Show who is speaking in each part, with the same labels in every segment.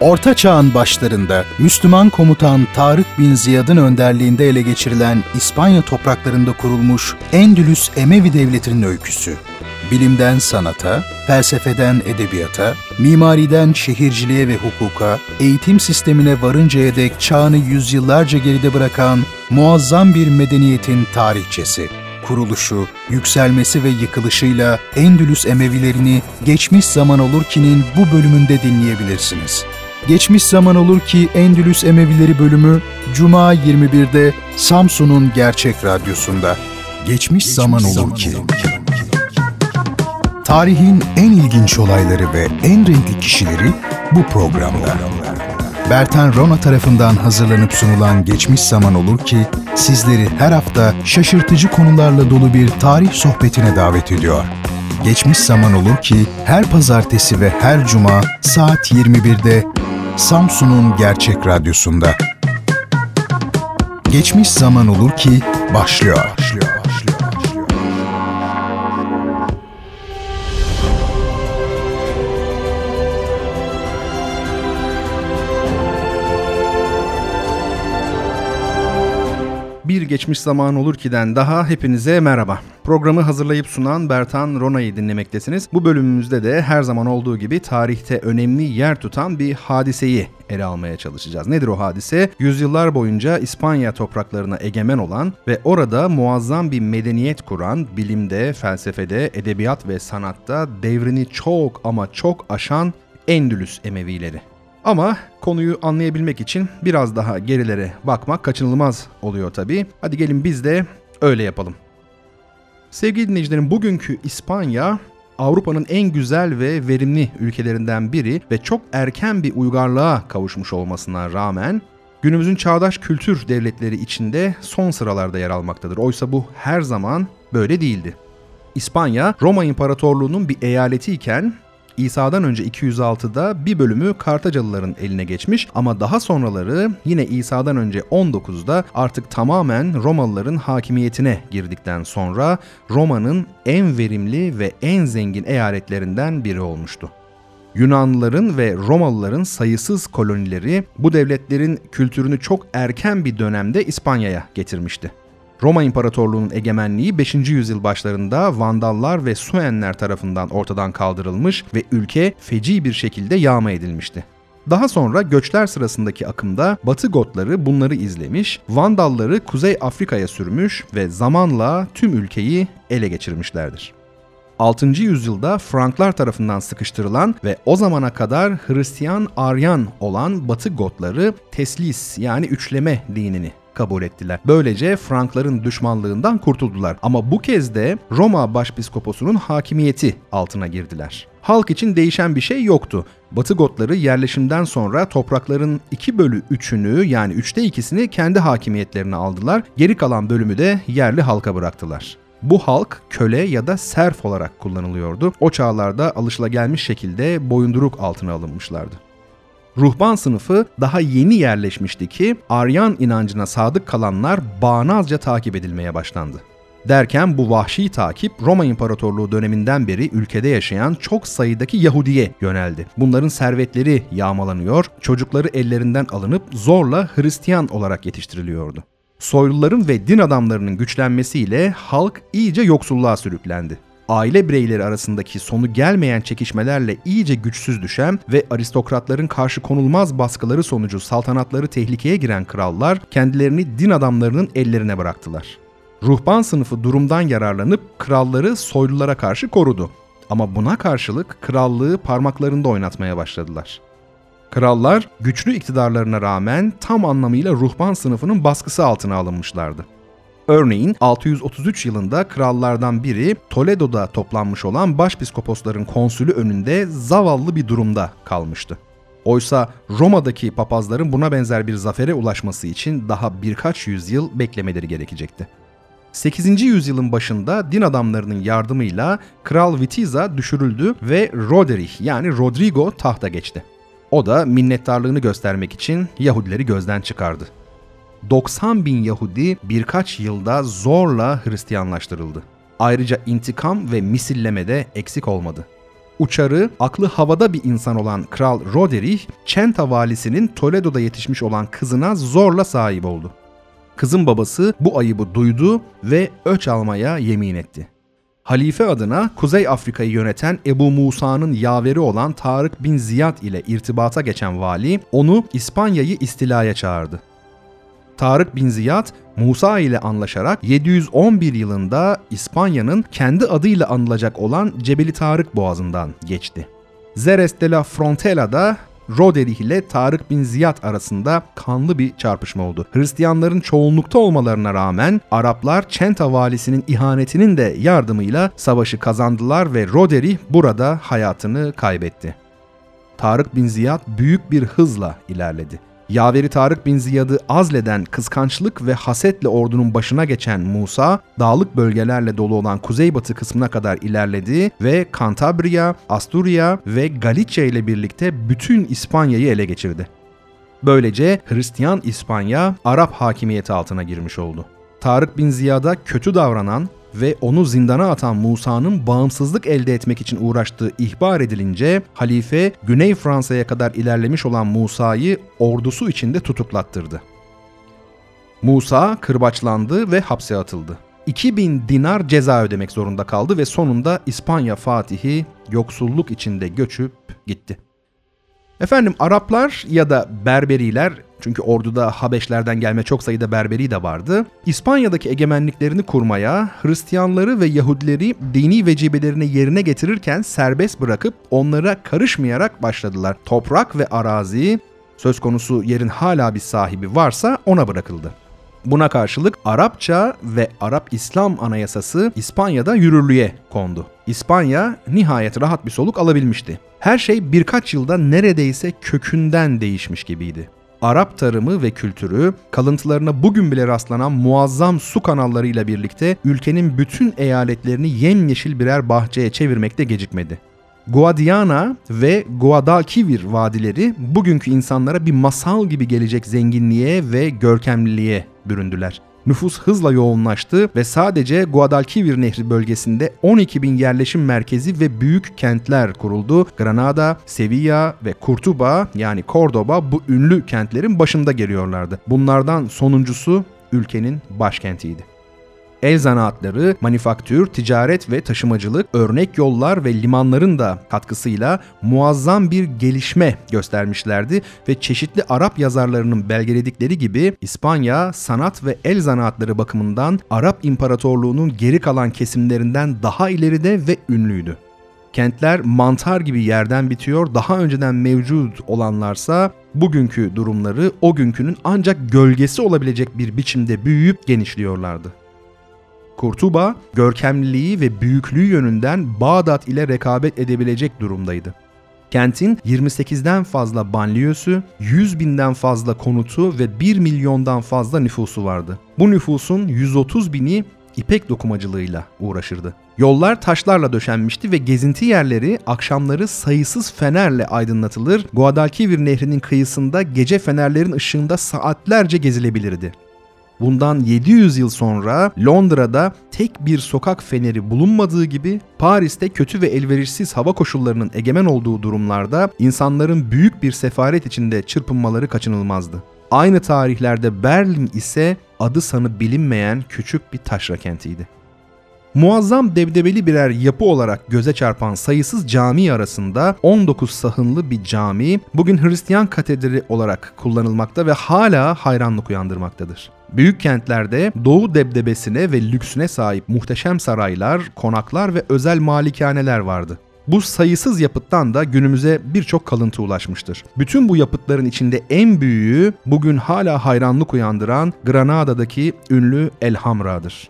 Speaker 1: Orta Çağ'ın başlarında Müslüman komutan Tarık bin Ziyad'ın önderliğinde ele geçirilen İspanya topraklarında kurulmuş Endülüs Emevi Devleti'nin öyküsü. Bilimden sanata, felsefeden edebiyata, mimariden şehirciliğe ve hukuka, eğitim sistemine varıncaya dek çağını yüzyıllarca geride bırakan muazzam bir medeniyetin tarihçesi kuruluşu, yükselmesi ve yıkılışıyla Endülüs Emevilerini Geçmiş Zaman Olur ki'nin bu bölümünde dinleyebilirsiniz. Geçmiş Zaman Olur ki Endülüs Emevileri bölümü Cuma 21'de Samsun'un Gerçek Radyosu'nda. Geçmiş, Geçmiş Zaman Olur ki. Tarihin en ilginç olayları ve en renkli kişileri bu programda. Bertan Rona tarafından hazırlanıp sunulan Geçmiş Zaman Olur ki sizleri her hafta şaşırtıcı konularla dolu bir tarih sohbetine davet ediyor. Geçmiş Zaman Olur ki her pazartesi ve her cuma saat 21'de Samsun'un Gerçek Radyosu'nda. Geçmiş Zaman Olur ki başlıyor. başlıyor.
Speaker 2: Geçmiş zaman olur ki'den daha hepinize merhaba. Programı hazırlayıp sunan Bertan Rona'yı dinlemektesiniz. Bu bölümümüzde de her zaman olduğu gibi tarihte önemli yer tutan bir hadiseyi ele almaya çalışacağız. Nedir o hadise? Yüzyıllar boyunca İspanya topraklarına egemen olan ve orada muazzam bir medeniyet kuran, bilimde, felsefede, edebiyat ve sanatta devrini çok ama çok aşan Endülüs Emevileri. Ama konuyu anlayabilmek için biraz daha gerilere bakmak kaçınılmaz oluyor tabii. Hadi gelin biz de öyle yapalım. Sevgili dinleyicilerim bugünkü İspanya Avrupa'nın en güzel ve verimli ülkelerinden biri ve çok erken bir uygarlığa kavuşmuş olmasına rağmen günümüzün çağdaş kültür devletleri içinde son sıralarda yer almaktadır. Oysa bu her zaman böyle değildi. İspanya, Roma İmparatorluğu'nun bir eyaleti iken İsa'dan önce 206'da bir bölümü Kartacalıların eline geçmiş ama daha sonraları yine İsa'dan önce 19'da artık tamamen Romalıların hakimiyetine girdikten sonra Roma'nın en verimli ve en zengin eyaletlerinden biri olmuştu. Yunanlıların ve Romalıların sayısız kolonileri bu devletlerin kültürünü çok erken bir dönemde İspanya'ya getirmişti. Roma İmparatorluğu'nun egemenliği 5. yüzyıl başlarında Vandallar ve Suenler tarafından ortadan kaldırılmış ve ülke feci bir şekilde yağma edilmişti. Daha sonra göçler sırasındaki akımda Batı Gotları bunları izlemiş, Vandalları Kuzey Afrika'ya sürmüş ve zamanla tüm ülkeyi ele geçirmişlerdir. 6. yüzyılda Franklar tarafından sıkıştırılan ve o zamana kadar Hristiyan Aryan olan Batı Gotları Teslis yani üçleme dinini kabul ettiler. Böylece Frankların düşmanlığından kurtuldular. Ama bu kez de Roma Başpiskoposu'nun hakimiyeti altına girdiler. Halk için değişen bir şey yoktu. Batı Gotları yerleşimden sonra toprakların 2 bölü 3'ünü yani 3'te 2'sini kendi hakimiyetlerine aldılar. Geri kalan bölümü de yerli halka bıraktılar. Bu halk köle ya da serf olarak kullanılıyordu. O çağlarda alışılagelmiş şekilde boyunduruk altına alınmışlardı. Ruhban sınıfı daha yeni yerleşmişti ki Aryan inancına sadık kalanlar bağnazca takip edilmeye başlandı. Derken bu vahşi takip Roma İmparatorluğu döneminden beri ülkede yaşayan çok sayıdaki Yahudiye yöneldi. Bunların servetleri yağmalanıyor, çocukları ellerinden alınıp zorla Hristiyan olarak yetiştiriliyordu. Soyluların ve din adamlarının güçlenmesiyle halk iyice yoksulluğa sürüklendi aile bireyleri arasındaki sonu gelmeyen çekişmelerle iyice güçsüz düşen ve aristokratların karşı konulmaz baskıları sonucu saltanatları tehlikeye giren krallar kendilerini din adamlarının ellerine bıraktılar. Ruhban sınıfı durumdan yararlanıp kralları soylulara karşı korudu. Ama buna karşılık krallığı parmaklarında oynatmaya başladılar. Krallar güçlü iktidarlarına rağmen tam anlamıyla ruhban sınıfının baskısı altına alınmışlardı. Örneğin 633 yılında krallardan biri Toledo'da toplanmış olan başpiskoposların konsülü önünde zavallı bir durumda kalmıştı. Oysa Roma'daki papazların buna benzer bir zafere ulaşması için daha birkaç yüzyıl beklemeleri gerekecekti. 8. yüzyılın başında din adamlarının yardımıyla Kral Vitiza düşürüldü ve Roderick yani Rodrigo tahta geçti. O da minnettarlığını göstermek için Yahudileri gözden çıkardı. 90 bin Yahudi birkaç yılda zorla Hristiyanlaştırıldı. Ayrıca intikam ve misilleme de eksik olmadı. Uçarı, aklı havada bir insan olan Kral Roderich, Çenta valisinin Toledo'da yetişmiş olan kızına zorla sahip oldu. Kızın babası bu ayıbı duydu ve öç almaya yemin etti. Halife adına Kuzey Afrika'yı yöneten Ebu Musa'nın yaveri olan Tarık bin Ziyad ile irtibata geçen vali onu İspanya'yı istilaya çağırdı. Tarık bin Ziyad Musa ile anlaşarak 711 yılında İspanya'nın kendi adıyla anılacak olan Cebeli Tarık Boğazı'ndan geçti. Zeres de la Frontela'da Roderich ile Tarık bin Ziyad arasında kanlı bir çarpışma oldu. Hristiyanların çoğunlukta olmalarına rağmen Araplar Çenta valisinin ihanetinin de yardımıyla savaşı kazandılar ve Roderich burada hayatını kaybetti. Tarık bin Ziyad büyük bir hızla ilerledi. Yaveri Tarık bin Ziyad'ı azleden kıskançlık ve hasetle ordunun başına geçen Musa, dağlık bölgelerle dolu olan kuzeybatı kısmına kadar ilerledi ve Kantabria, Asturya ve Galicia ile birlikte bütün İspanya'yı ele geçirdi. Böylece Hristiyan İspanya Arap hakimiyeti altına girmiş oldu. Tarık bin Ziyad'a kötü davranan ve onu zindana atan Musa'nın bağımsızlık elde etmek için uğraştığı ihbar edilince halife Güney Fransa'ya kadar ilerlemiş olan Musa'yı ordusu içinde tutuklattırdı. Musa kırbaçlandı ve hapse atıldı. 2000 dinar ceza ödemek zorunda kaldı ve sonunda İspanya Fatihi yoksulluk içinde göçüp gitti. Efendim Araplar ya da Berberiler çünkü orduda Habeşlerden gelme çok sayıda Berberi de vardı. İspanya'daki egemenliklerini kurmaya, Hristiyanları ve Yahudileri dini vecibelerini yerine getirirken serbest bırakıp onlara karışmayarak başladılar. Toprak ve arazi, söz konusu yerin hala bir sahibi varsa ona bırakıldı. Buna karşılık Arapça ve Arap İslam Anayasası İspanya'da yürürlüğe kondu. İspanya nihayet rahat bir soluk alabilmişti. Her şey birkaç yılda neredeyse kökünden değişmiş gibiydi. Arap tarımı ve kültürü, kalıntılarına bugün bile rastlanan muazzam su kanallarıyla birlikte ülkenin bütün eyaletlerini yemyeşil birer bahçeye çevirmekte gecikmedi. Guadiana ve Guadalquivir vadileri bugünkü insanlara bir masal gibi gelecek zenginliğe ve görkemliliğe büründüler. Nüfus hızla yoğunlaştı ve sadece Guadalquivir Nehri bölgesinde 12 bin yerleşim merkezi ve büyük kentler kuruldu. Granada, Sevilla ve Kurtuba yani Cordoba bu ünlü kentlerin başında geliyorlardı. Bunlardan sonuncusu ülkenin başkentiydi. El zanaatları, manifaktür, ticaret ve taşımacılık, örnek yollar ve limanların da katkısıyla muazzam bir gelişme göstermişlerdi ve çeşitli Arap yazarlarının belgeledikleri gibi İspanya sanat ve el zanaatları bakımından Arap İmparatorluğu'nun geri kalan kesimlerinden daha ileride ve ünlüydü. Kentler mantar gibi yerden bitiyor, daha önceden mevcut olanlarsa bugünkü durumları o günkünün ancak gölgesi olabilecek bir biçimde büyüyüp genişliyorlardı. Kurtuba, görkemliliği ve büyüklüğü yönünden Bağdat ile rekabet edebilecek durumdaydı. Kentin 28'den fazla banliyösü, 100 binden fazla konutu ve 1 milyondan fazla nüfusu vardı. Bu nüfusun 130 bini ipek dokumacılığıyla uğraşırdı. Yollar taşlarla döşenmişti ve gezinti yerleri akşamları sayısız fenerle aydınlatılır, Guadalquivir nehrinin kıyısında gece fenerlerin ışığında saatlerce gezilebilirdi. Bundan 700 yıl sonra Londra'da tek bir sokak feneri bulunmadığı gibi Paris'te kötü ve elverişsiz hava koşullarının egemen olduğu durumlarda insanların büyük bir sefaret içinde çırpınmaları kaçınılmazdı. Aynı tarihlerde Berlin ise adı sanı bilinmeyen küçük bir taşra kentiydi. Muazzam debdebeli birer yapı olarak göze çarpan sayısız cami arasında 19 sahınlı bir cami bugün Hristiyan katedrali olarak kullanılmakta ve hala hayranlık uyandırmaktadır. Büyük kentlerde doğu debdebesine ve lüksüne sahip muhteşem saraylar, konaklar ve özel malikaneler vardı. Bu sayısız yapıttan da günümüze birçok kalıntı ulaşmıştır. Bütün bu yapıtların içinde en büyüğü bugün hala hayranlık uyandıran Granada'daki ünlü Elhamra'dır.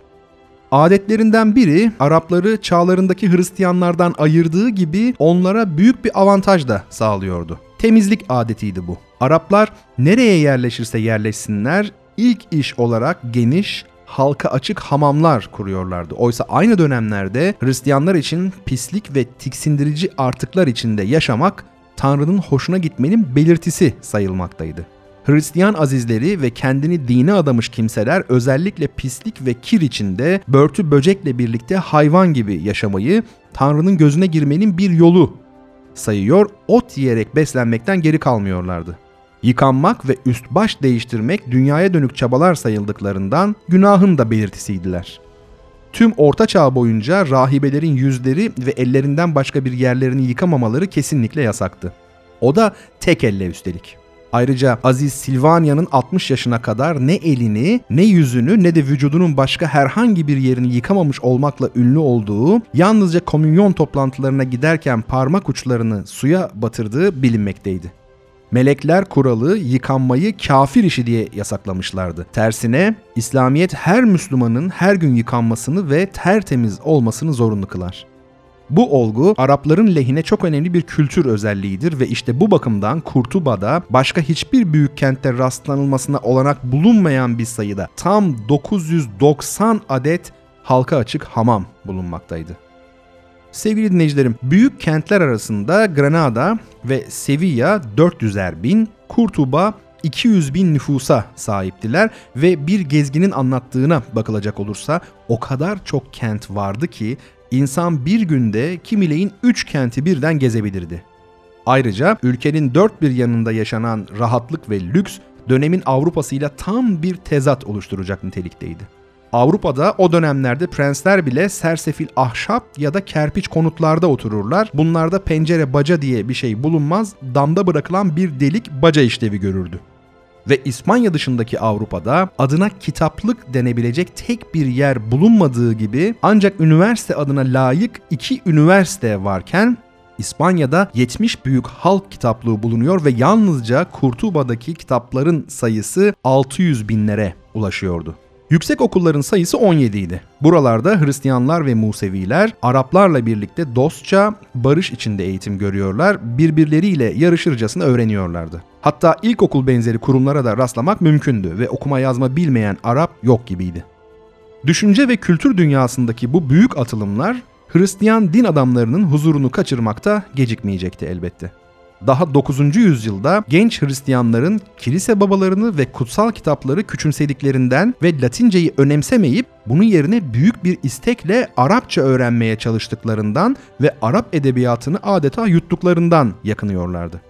Speaker 2: Adetlerinden biri Arapları çağlarındaki Hristiyanlardan ayırdığı gibi onlara büyük bir avantaj da sağlıyordu. Temizlik adetiydi bu. Araplar nereye yerleşirse yerleşsinler ilk iş olarak geniş, halka açık hamamlar kuruyorlardı. Oysa aynı dönemlerde Hristiyanlar için pislik ve tiksindirici artıklar içinde yaşamak Tanrı'nın hoşuna gitmenin belirtisi sayılmaktaydı. Hristiyan azizleri ve kendini dine adamış kimseler özellikle pislik ve kir içinde börtü böcekle birlikte hayvan gibi yaşamayı Tanrı'nın gözüne girmenin bir yolu sayıyor, ot yiyerek beslenmekten geri kalmıyorlardı. Yıkanmak ve üst baş değiştirmek dünyaya dönük çabalar sayıldıklarından günahın da belirtisiydiler. Tüm Orta Çağ boyunca rahibelerin yüzleri ve ellerinden başka bir yerlerini yıkamamaları kesinlikle yasaktı. O da tek elle üstelik. Ayrıca Aziz Silvania'nın 60 yaşına kadar ne elini, ne yüzünü ne de vücudunun başka herhangi bir yerini yıkamamış olmakla ünlü olduğu, yalnızca komünyon toplantılarına giderken parmak uçlarını suya batırdığı bilinmekteydi. Melekler kuralı yıkanmayı kafir işi diye yasaklamışlardı. Tersine İslamiyet her Müslümanın her gün yıkanmasını ve tertemiz olmasını zorunlu kılar. Bu olgu Arapların lehine çok önemli bir kültür özelliğidir ve işte bu bakımdan Kurtuba'da başka hiçbir büyük kentte rastlanılmasına olanak bulunmayan bir sayıda tam 990 adet halka açık hamam bulunmaktaydı. Sevgili dinleyicilerim, büyük kentler arasında Granada ve Sevilla 400'er bin, Kurtuba 200 bin nüfusa sahiptiler ve bir gezginin anlattığına bakılacak olursa o kadar çok kent vardı ki insan bir günde kimileyin 3 kenti birden gezebilirdi. Ayrıca ülkenin dört bir yanında yaşanan rahatlık ve lüks dönemin Avrupa'sıyla tam bir tezat oluşturacak nitelikteydi. Avrupa'da o dönemlerde prensler bile sersefil ahşap ya da kerpiç konutlarda otururlar. Bunlarda pencere baca diye bir şey bulunmaz, damda bırakılan bir delik baca işlevi görürdü ve İspanya dışındaki Avrupa'da adına kitaplık denebilecek tek bir yer bulunmadığı gibi ancak üniversite adına layık iki üniversite varken İspanya'da 70 büyük halk kitaplığı bulunuyor ve yalnızca Kurtuba'daki kitapların sayısı 600 binlere ulaşıyordu. Yüksek okulların sayısı 17 idi. Buralarda Hristiyanlar ve Museviler Araplarla birlikte dostça, barış içinde eğitim görüyorlar, birbirleriyle yarışırcasına öğreniyorlardı. Hatta ilkokul benzeri kurumlara da rastlamak mümkündü ve okuma yazma bilmeyen Arap yok gibiydi. Düşünce ve kültür dünyasındaki bu büyük atılımlar Hristiyan din adamlarının huzurunu kaçırmakta gecikmeyecekti elbette daha 9. yüzyılda genç Hristiyanların kilise babalarını ve kutsal kitapları küçümsediklerinden ve Latinceyi önemsemeyip bunun yerine büyük bir istekle Arapça öğrenmeye çalıştıklarından ve Arap edebiyatını adeta yuttuklarından yakınıyorlardı.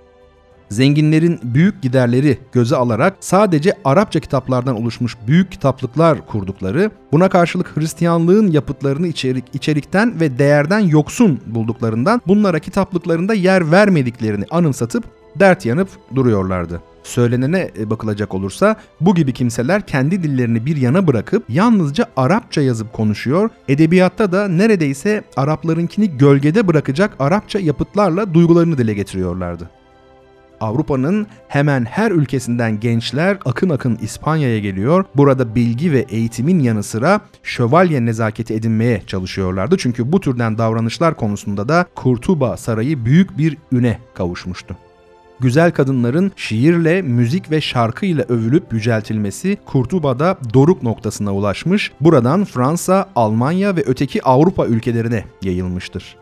Speaker 2: Zenginlerin büyük giderleri göze alarak sadece Arapça kitaplardan oluşmuş büyük kitaplıklar kurdukları, buna karşılık Hristiyanlığın yapıtlarını içerik, içerikten ve değerden yoksun bulduklarından bunlara kitaplıklarında yer vermediklerini anımsatıp dert yanıp duruyorlardı. Söylenene e, bakılacak olursa bu gibi kimseler kendi dillerini bir yana bırakıp yalnızca Arapça yazıp konuşuyor, edebiyatta da neredeyse Araplarınkini gölgede bırakacak Arapça yapıtlarla duygularını dile getiriyorlardı. Avrupa'nın hemen her ülkesinden gençler akın akın İspanya'ya geliyor. Burada bilgi ve eğitimin yanı sıra şövalye nezaketi edinmeye çalışıyorlardı. Çünkü bu türden davranışlar konusunda da Kurtuba Sarayı büyük bir üne kavuşmuştu güzel kadınların şiirle, müzik ve şarkıyla övülüp yüceltilmesi Kurtuba'da doruk noktasına ulaşmış, buradan Fransa, Almanya ve öteki Avrupa ülkelerine yayılmıştır.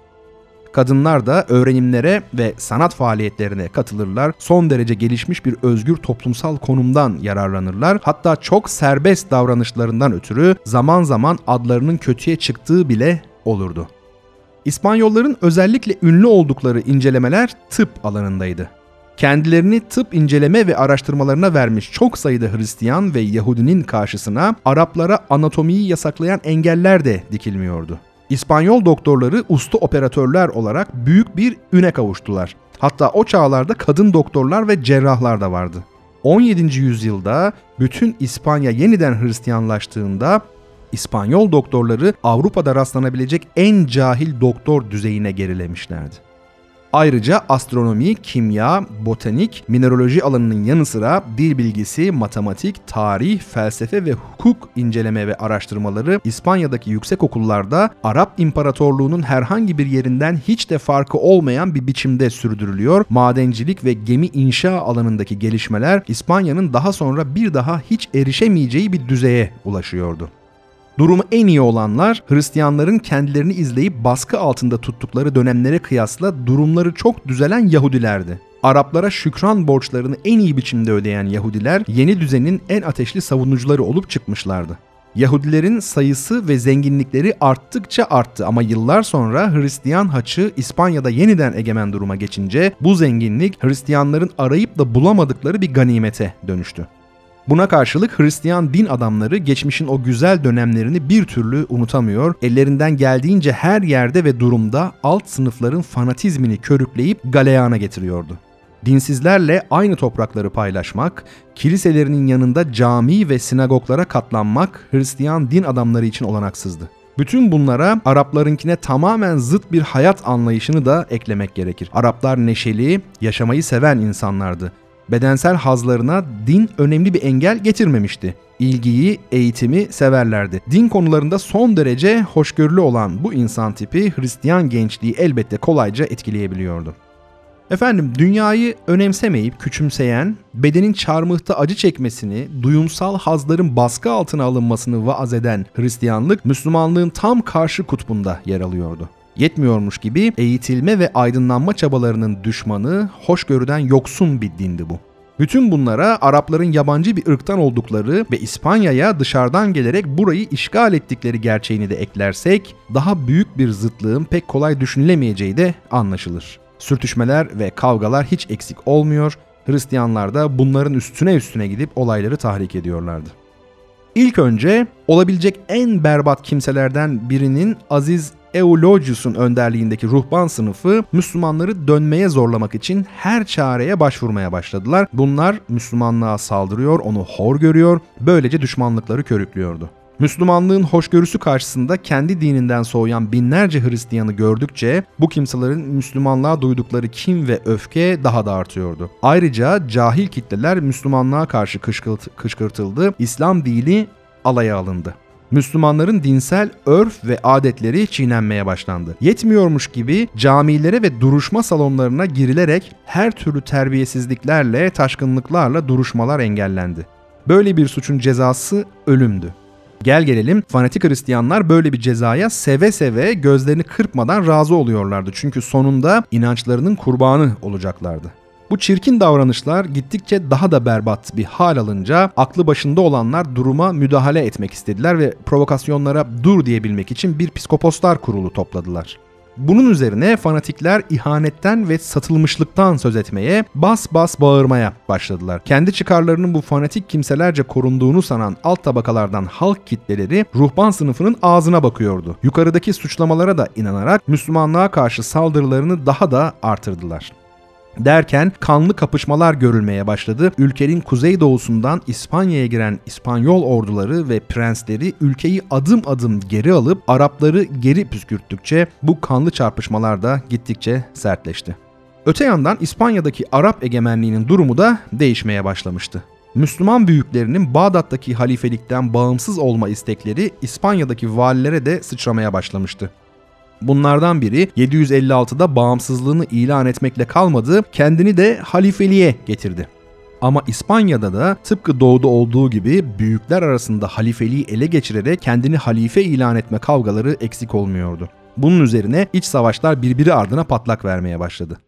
Speaker 2: Kadınlar da öğrenimlere ve sanat faaliyetlerine katılırlar. Son derece gelişmiş bir özgür toplumsal konumdan yararlanırlar. Hatta çok serbest davranışlarından ötürü zaman zaman adlarının kötüye çıktığı bile olurdu. İspanyolların özellikle ünlü oldukları incelemeler tıp alanındaydı. Kendilerini tıp inceleme ve araştırmalarına vermiş çok sayıda Hristiyan ve Yahudinin karşısına Araplara anatomiyi yasaklayan engeller de dikilmiyordu. İspanyol doktorları usta operatörler olarak büyük bir üne kavuştular. Hatta o çağlarda kadın doktorlar ve cerrahlar da vardı. 17. yüzyılda bütün İspanya yeniden Hristiyanlaştığında İspanyol doktorları Avrupa'da rastlanabilecek en cahil doktor düzeyine gerilemişlerdi. Ayrıca astronomi, kimya, botanik, mineraloji alanının yanı sıra dil bilgisi, matematik, tarih, felsefe ve hukuk inceleme ve araştırmaları İspanya'daki yüksek okullarda Arap İmparatorluğu'nun herhangi bir yerinden hiç de farkı olmayan bir biçimde sürdürülüyor. Madencilik ve gemi inşa alanındaki gelişmeler İspanya'nın daha sonra bir daha hiç erişemeyeceği bir düzeye ulaşıyordu. Durumu en iyi olanlar Hristiyanların kendilerini izleyip baskı altında tuttukları dönemlere kıyasla durumları çok düzelen Yahudilerdi. Araplara şükran borçlarını en iyi biçimde ödeyen Yahudiler yeni düzenin en ateşli savunucuları olup çıkmışlardı. Yahudilerin sayısı ve zenginlikleri arttıkça arttı ama yıllar sonra Hristiyan haçı İspanya'da yeniden egemen duruma geçince bu zenginlik Hristiyanların arayıp da bulamadıkları bir ganimete dönüştü. Buna karşılık Hristiyan din adamları geçmişin o güzel dönemlerini bir türlü unutamıyor, ellerinden geldiğince her yerde ve durumda alt sınıfların fanatizmini körükleyip galeyana getiriyordu. Dinsizlerle aynı toprakları paylaşmak, kiliselerinin yanında cami ve sinagoglara katlanmak Hristiyan din adamları için olanaksızdı. Bütün bunlara Araplarınkine tamamen zıt bir hayat anlayışını da eklemek gerekir. Araplar neşeli, yaşamayı seven insanlardı. Bedensel hazlarına din önemli bir engel getirmemişti. İlgiyi, eğitimi severlerdi. Din konularında son derece hoşgörülü olan bu insan tipi Hristiyan gençliği elbette kolayca etkileyebiliyordu. Efendim dünyayı önemsemeyip küçümseyen, bedenin çarmıhta acı çekmesini, duyumsal hazların baskı altına alınmasını vaaz eden Hristiyanlık, Müslümanlığın tam karşı kutbunda yer alıyordu. Yetmiyormuş gibi eğitilme ve aydınlanma çabalarının düşmanı, hoşgörüden yoksun bir dindi bu. Bütün bunlara Arapların yabancı bir ırktan oldukları ve İspanya'ya dışarıdan gelerek burayı işgal ettikleri gerçeğini de eklersek daha büyük bir zıtlığın pek kolay düşünülemeyeceği de anlaşılır. Sürtüşmeler ve kavgalar hiç eksik olmuyor. Hristiyanlar da bunların üstüne üstüne gidip olayları tahrik ediyorlardı. İlk önce olabilecek en berbat kimselerden birinin Aziz Eulogius'un önderliğindeki ruhban sınıfı Müslümanları dönmeye zorlamak için her çareye başvurmaya başladılar. Bunlar Müslümanlığa saldırıyor, onu hor görüyor, böylece düşmanlıkları körüklüyordu. Müslümanlığın hoşgörüsü karşısında kendi dininden soğuyan binlerce Hristiyanı gördükçe bu kimselerin Müslümanlığa duydukları kin ve öfke daha da artıyordu. Ayrıca cahil kitleler Müslümanlığa karşı kışkırt kışkırtıldı, İslam dini alaya alındı. Müslümanların dinsel örf ve adetleri çiğnenmeye başlandı. Yetmiyormuş gibi camilere ve duruşma salonlarına girilerek her türlü terbiyesizliklerle, taşkınlıklarla duruşmalar engellendi. Böyle bir suçun cezası ölümdü. Gel gelelim fanatik Hristiyanlar böyle bir cezaya seve seve gözlerini kırpmadan razı oluyorlardı. Çünkü sonunda inançlarının kurbanı olacaklardı. Bu çirkin davranışlar gittikçe daha da berbat bir hal alınca aklı başında olanlar duruma müdahale etmek istediler ve provokasyonlara dur diyebilmek için bir psikoposlar kurulu topladılar. Bunun üzerine fanatikler ihanetten ve satılmışlıktan söz etmeye, bas bas bağırmaya başladılar. Kendi çıkarlarının bu fanatik kimselerce korunduğunu sanan alt tabakalardan halk kitleleri ruhban sınıfının ağzına bakıyordu. Yukarıdaki suçlamalara da inanarak Müslümanlığa karşı saldırılarını daha da artırdılar. Derken kanlı kapışmalar görülmeye başladı. Ülkenin kuzeydoğusundan İspanya'ya giren İspanyol orduları ve prensleri ülkeyi adım adım geri alıp Arapları geri püskürttükçe bu kanlı çarpışmalar da gittikçe sertleşti. Öte yandan İspanya'daki Arap egemenliğinin durumu da değişmeye başlamıştı. Müslüman büyüklerinin Bağdat'taki halifelikten bağımsız olma istekleri İspanya'daki valilere de sıçramaya başlamıştı. Bunlardan biri 756'da bağımsızlığını ilan etmekle kalmadı, kendini de halifeliğe getirdi. Ama İspanya'da da tıpkı doğuda olduğu gibi büyükler arasında halifeliği ele geçirerek kendini halife ilan etme kavgaları eksik olmuyordu. Bunun üzerine iç savaşlar birbiri ardına patlak vermeye başladı.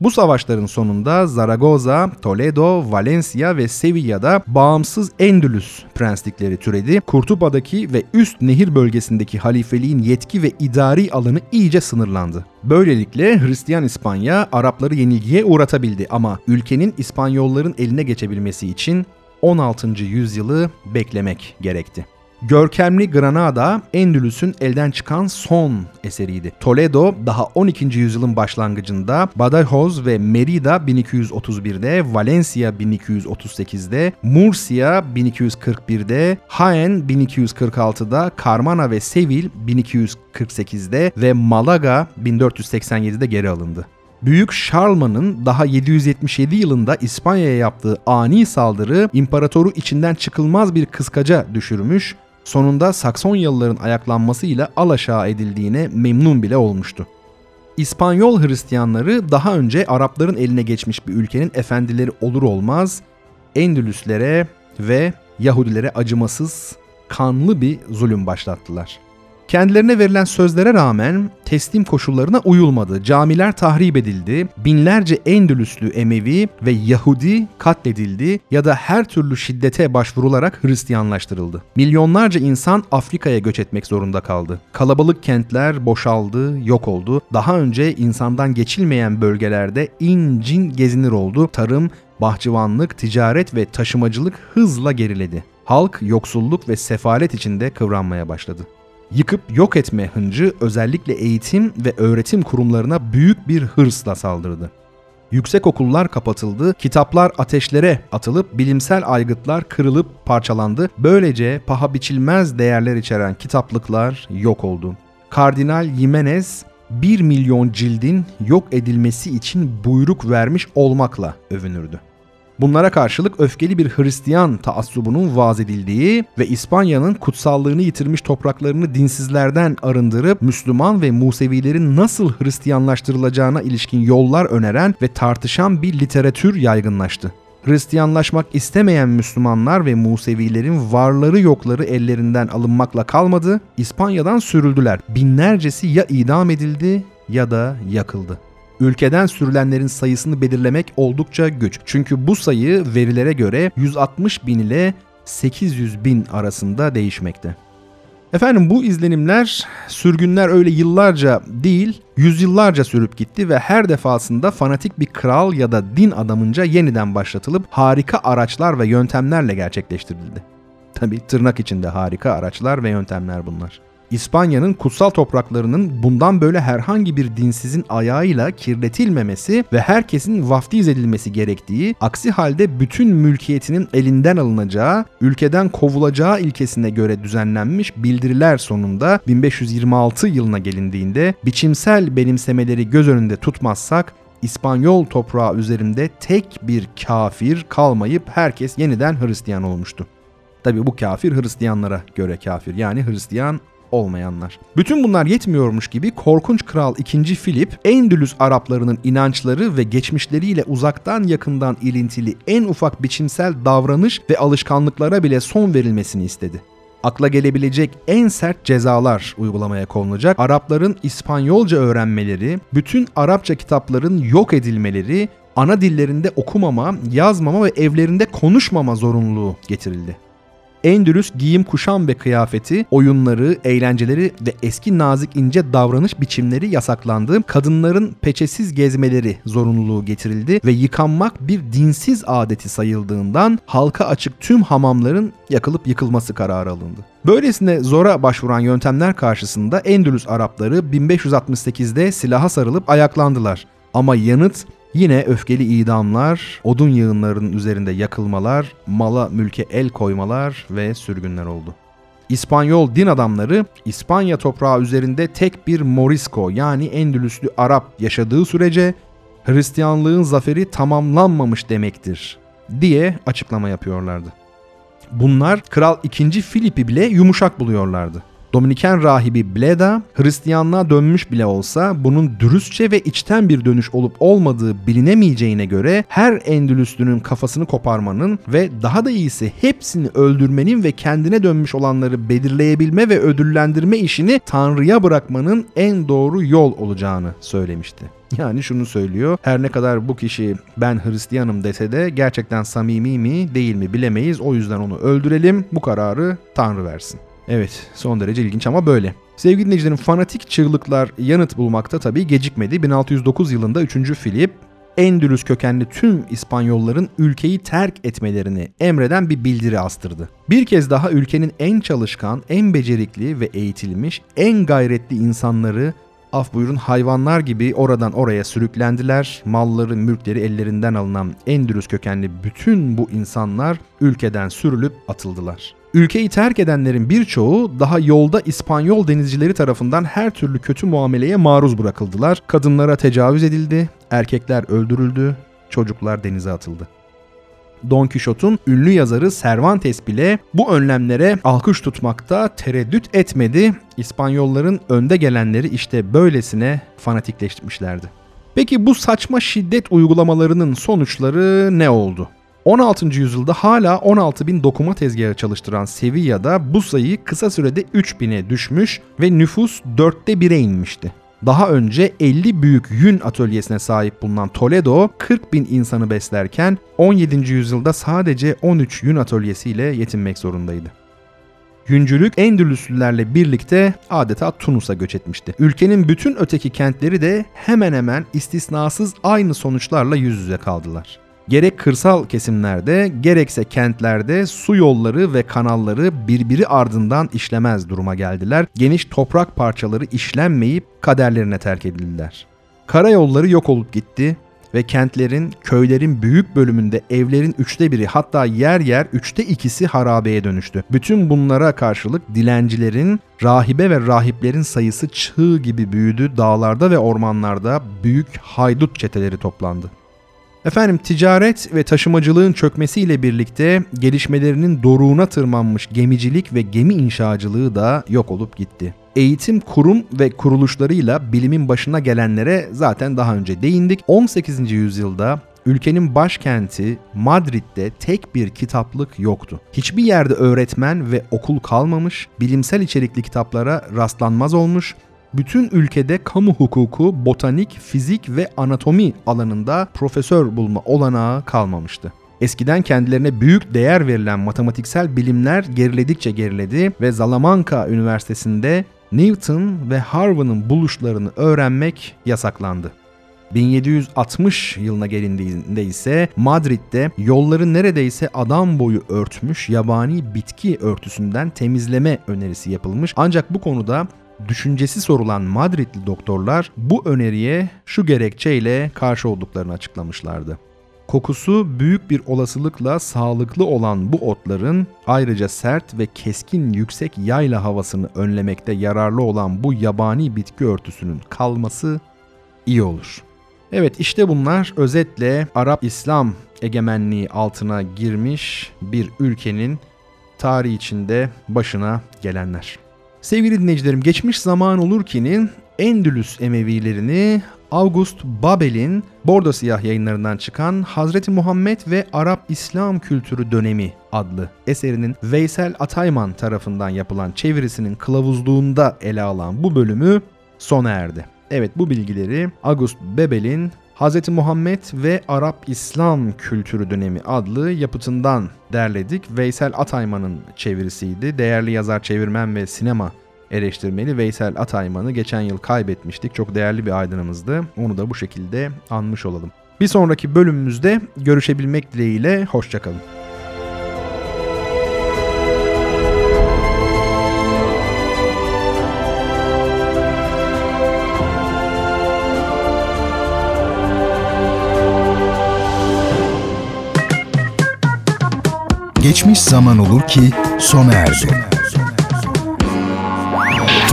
Speaker 2: Bu savaşların sonunda Zaragoza, Toledo, Valencia ve Sevilla'da bağımsız Endülüs prenslikleri türedi. Kurtuba'daki ve üst nehir bölgesindeki halifeliğin yetki ve idari alanı iyice sınırlandı. Böylelikle Hristiyan İspanya Arapları yenilgiye uğratabildi ama ülkenin İspanyolların eline geçebilmesi için 16. yüzyılı beklemek gerekti. Görkemli Granada, Endülüs'ün elden çıkan son eseriydi. Toledo daha 12. yüzyılın başlangıcında, Badajoz ve Merida 1231'de, Valencia 1238'de, Murcia 1241'de, Jaén 1246'da, Carmana ve Seville 1248'de ve Malaga 1487'de geri alındı. Büyük Şarlman'ın daha 777 yılında İspanya'ya yaptığı ani saldırı imparatoru içinden çıkılmaz bir kıskaca düşürmüş, sonunda Saksonyalıların ayaklanmasıyla alaşağı edildiğine memnun bile olmuştu. İspanyol Hristiyanları daha önce Arapların eline geçmiş bir ülkenin efendileri olur olmaz Endülüslere ve Yahudilere acımasız, kanlı bir zulüm başlattılar. Kendilerine verilen sözlere rağmen teslim koşullarına uyulmadı. Camiler tahrip edildi, binlerce Endülüslü Emevi ve Yahudi katledildi ya da her türlü şiddete başvurularak Hristiyanlaştırıldı. Milyonlarca insan Afrika'ya göç etmek zorunda kaldı. Kalabalık kentler boşaldı, yok oldu. Daha önce insandan geçilmeyen bölgelerde incin gezinir oldu. Tarım, bahçıvanlık, ticaret ve taşımacılık hızla geriledi. Halk yoksulluk ve sefalet içinde kıvranmaya başladı yıkıp yok etme hıncı özellikle eğitim ve öğretim kurumlarına büyük bir hırsla saldırdı. Yüksek okullar kapatıldı, kitaplar ateşlere atılıp bilimsel aygıtlar kırılıp parçalandı. Böylece paha biçilmez değerler içeren kitaplıklar yok oldu. Kardinal Jimenez 1 milyon cildin yok edilmesi için buyruk vermiş olmakla övünürdü. Bunlara karşılık öfkeli bir Hristiyan taassubunun vaaz edildiği ve İspanya'nın kutsallığını yitirmiş topraklarını dinsizlerden arındırıp Müslüman ve Musevilerin nasıl Hristiyanlaştırılacağına ilişkin yollar öneren ve tartışan bir literatür yaygınlaştı. Hristiyanlaşmak istemeyen Müslümanlar ve Musevilerin varları yokları ellerinden alınmakla kalmadı, İspanya'dan sürüldüler. Binlercesi ya idam edildi ya da yakıldı ülkeden sürülenlerin sayısını belirlemek oldukça güç. Çünkü bu sayı verilere göre 160 bin ile 800 bin arasında değişmekte. Efendim bu izlenimler sürgünler öyle yıllarca değil yüzyıllarca sürüp gitti ve her defasında fanatik bir kral ya da din adamınca yeniden başlatılıp harika araçlar ve yöntemlerle gerçekleştirildi. Tabi tırnak içinde harika araçlar ve yöntemler bunlar. İspanya'nın kutsal topraklarının bundan böyle herhangi bir dinsizin ayağıyla kirletilmemesi ve herkesin vaftiz edilmesi gerektiği, aksi halde bütün mülkiyetinin elinden alınacağı, ülkeden kovulacağı ilkesine göre düzenlenmiş bildiriler sonunda 1526 yılına gelindiğinde biçimsel benimsemeleri göz önünde tutmazsak İspanyol toprağı üzerinde tek bir kafir kalmayıp herkes yeniden Hristiyan olmuştu. Tabi bu kafir Hristiyanlara göre kafir yani Hristiyan olmayanlar. Bütün bunlar yetmiyormuş gibi korkunç kral 2. Filip Endülüs Araplarının inançları ve geçmişleriyle uzaktan yakından ilintili en ufak biçimsel davranış ve alışkanlıklara bile son verilmesini istedi akla gelebilecek en sert cezalar uygulamaya konulacak. Arapların İspanyolca öğrenmeleri, bütün Arapça kitapların yok edilmeleri, ana dillerinde okumama, yazmama ve evlerinde konuşmama zorunluluğu getirildi. Endülüs giyim kuşam ve kıyafeti, oyunları, eğlenceleri ve eski nazik ince davranış biçimleri yasaklandı. Kadınların peçesiz gezmeleri zorunluluğu getirildi ve yıkanmak bir dinsiz adeti sayıldığından halka açık tüm hamamların yakılıp yıkılması kararı alındı. Böylesine zora başvuran yöntemler karşısında Endülüs Arapları 1568'de silaha sarılıp ayaklandılar. Ama yanıt Yine öfkeli idamlar, odun yığınlarının üzerinde yakılmalar, mala mülke el koymalar ve sürgünler oldu. İspanyol din adamları İspanya toprağı üzerinde tek bir Morisco yani Endülüslü Arap yaşadığı sürece Hristiyanlığın zaferi tamamlanmamış demektir diye açıklama yapıyorlardı. Bunlar Kral II. Filip'i bile yumuşak buluyorlardı. Dominiken rahibi Bleda, Hristiyanlığa dönmüş bile olsa bunun dürüstçe ve içten bir dönüş olup olmadığı bilinemeyeceğine göre her Endülüslünün kafasını koparmanın ve daha da iyisi hepsini öldürmenin ve kendine dönmüş olanları belirleyebilme ve ödüllendirme işini Tanrı'ya bırakmanın en doğru yol olacağını söylemişti. Yani şunu söylüyor. Her ne kadar bu kişi ben Hristiyanım dese de gerçekten samimi mi değil mi bilemeyiz. O yüzden onu öldürelim. Bu kararı Tanrı versin. Evet son derece ilginç ama böyle. Sevgili dinleyicilerim fanatik çığlıklar yanıt bulmakta tabii gecikmedi. 1609 yılında 3. Filip Endülüs kökenli tüm İspanyolların ülkeyi terk etmelerini emreden bir bildiri astırdı. Bir kez daha ülkenin en çalışkan, en becerikli ve eğitilmiş, en gayretli insanları af buyurun hayvanlar gibi oradan oraya sürüklendiler. Malları, mülkleri ellerinden alınan Endülüs kökenli bütün bu insanlar ülkeden sürülüp atıldılar. Ülkeyi terk edenlerin birçoğu daha yolda İspanyol denizcileri tarafından her türlü kötü muameleye maruz bırakıldılar. Kadınlara tecavüz edildi, erkekler öldürüldü, çocuklar denize atıldı. Don Quixote'un ünlü yazarı Cervantes bile bu önlemlere alkış tutmakta tereddüt etmedi. İspanyolların önde gelenleri işte böylesine fanatikleşmişlerdi. Peki bu saçma şiddet uygulamalarının sonuçları ne oldu? 16. yüzyılda hala 16 bin dokuma tezgahı çalıştıran Sevilla'da bu sayı kısa sürede 3 bine düşmüş ve nüfus dörtte 1'e inmişti. Daha önce 50 büyük yün atölyesine sahip bulunan Toledo 40 bin insanı beslerken 17. yüzyılda sadece 13 yün atölyesiyle yetinmek zorundaydı. Yüncülük Endülüslülerle birlikte adeta Tunus'a göç etmişti. Ülkenin bütün öteki kentleri de hemen hemen istisnasız aynı sonuçlarla yüz yüze kaldılar. Gerek kırsal kesimlerde gerekse kentlerde su yolları ve kanalları birbiri ardından işlemez duruma geldiler. Geniş toprak parçaları işlenmeyip kaderlerine terk edildiler. Karayolları yok olup gitti ve kentlerin, köylerin büyük bölümünde evlerin üçte biri hatta yer yer üçte ikisi harabeye dönüştü. Bütün bunlara karşılık dilencilerin, rahibe ve rahiplerin sayısı çığ gibi büyüdü. Dağlarda ve ormanlarda büyük haydut çeteleri toplandı. Efendim ticaret ve taşımacılığın çökmesiyle birlikte gelişmelerinin doruğuna tırmanmış gemicilik ve gemi inşacılığı da yok olup gitti. Eğitim kurum ve kuruluşlarıyla bilimin başına gelenlere zaten daha önce değindik. 18. yüzyılda ülkenin başkenti Madrid'de tek bir kitaplık yoktu. Hiçbir yerde öğretmen ve okul kalmamış, bilimsel içerikli kitaplara rastlanmaz olmuş, bütün ülkede kamu hukuku, botanik, fizik ve anatomi alanında profesör bulma olanağı kalmamıştı. Eskiden kendilerine büyük değer verilen matematiksel bilimler geriledikçe geriledi ve Salamanca Üniversitesi'nde Newton ve Harvey'nin buluşlarını öğrenmek yasaklandı. 1760 yılına gelindiğinde ise Madrid'de yolları neredeyse adam boyu örtmüş yabani bitki örtüsünden temizleme önerisi yapılmış. Ancak bu konuda düşüncesi sorulan Madridli doktorlar bu öneriye şu gerekçeyle karşı olduklarını açıklamışlardı. Kokusu büyük bir olasılıkla sağlıklı olan bu otların ayrıca sert ve keskin yüksek yayla havasını önlemekte yararlı olan bu yabani bitki örtüsünün kalması iyi olur. Evet işte bunlar özetle Arap-İslam egemenliği altına girmiş bir ülkenin tarihi içinde başına gelenler. Sevgili dinleyicilerim geçmiş zaman olur ki'nin Endülüs Emevilerini August Babel'in Bordo Siyah yayınlarından çıkan Hazreti Muhammed ve Arap İslam Kültürü Dönemi adlı eserinin Veysel Atayman tarafından yapılan çevirisinin kılavuzluğunda ele alan bu bölümü sona erdi. Evet bu bilgileri August Bebel'in Hz. Muhammed ve Arap İslam Kültürü Dönemi adlı yapıtından derledik. Veysel Atayman'ın çevirisiydi. Değerli yazar, çevirmen ve sinema eleştirmeni Veysel Atayman'ı geçen yıl kaybetmiştik. Çok değerli bir aydınımızdı. Onu da bu şekilde anmış olalım. Bir sonraki bölümümüzde görüşebilmek dileğiyle hoşçakalın.
Speaker 1: Geçmiş zaman olur ki sona erdi.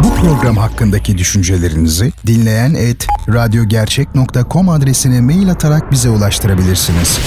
Speaker 1: Bu program hakkındaki düşüncelerinizi dinleyen et radyogercek.com adresine mail atarak bize ulaştırabilirsiniz.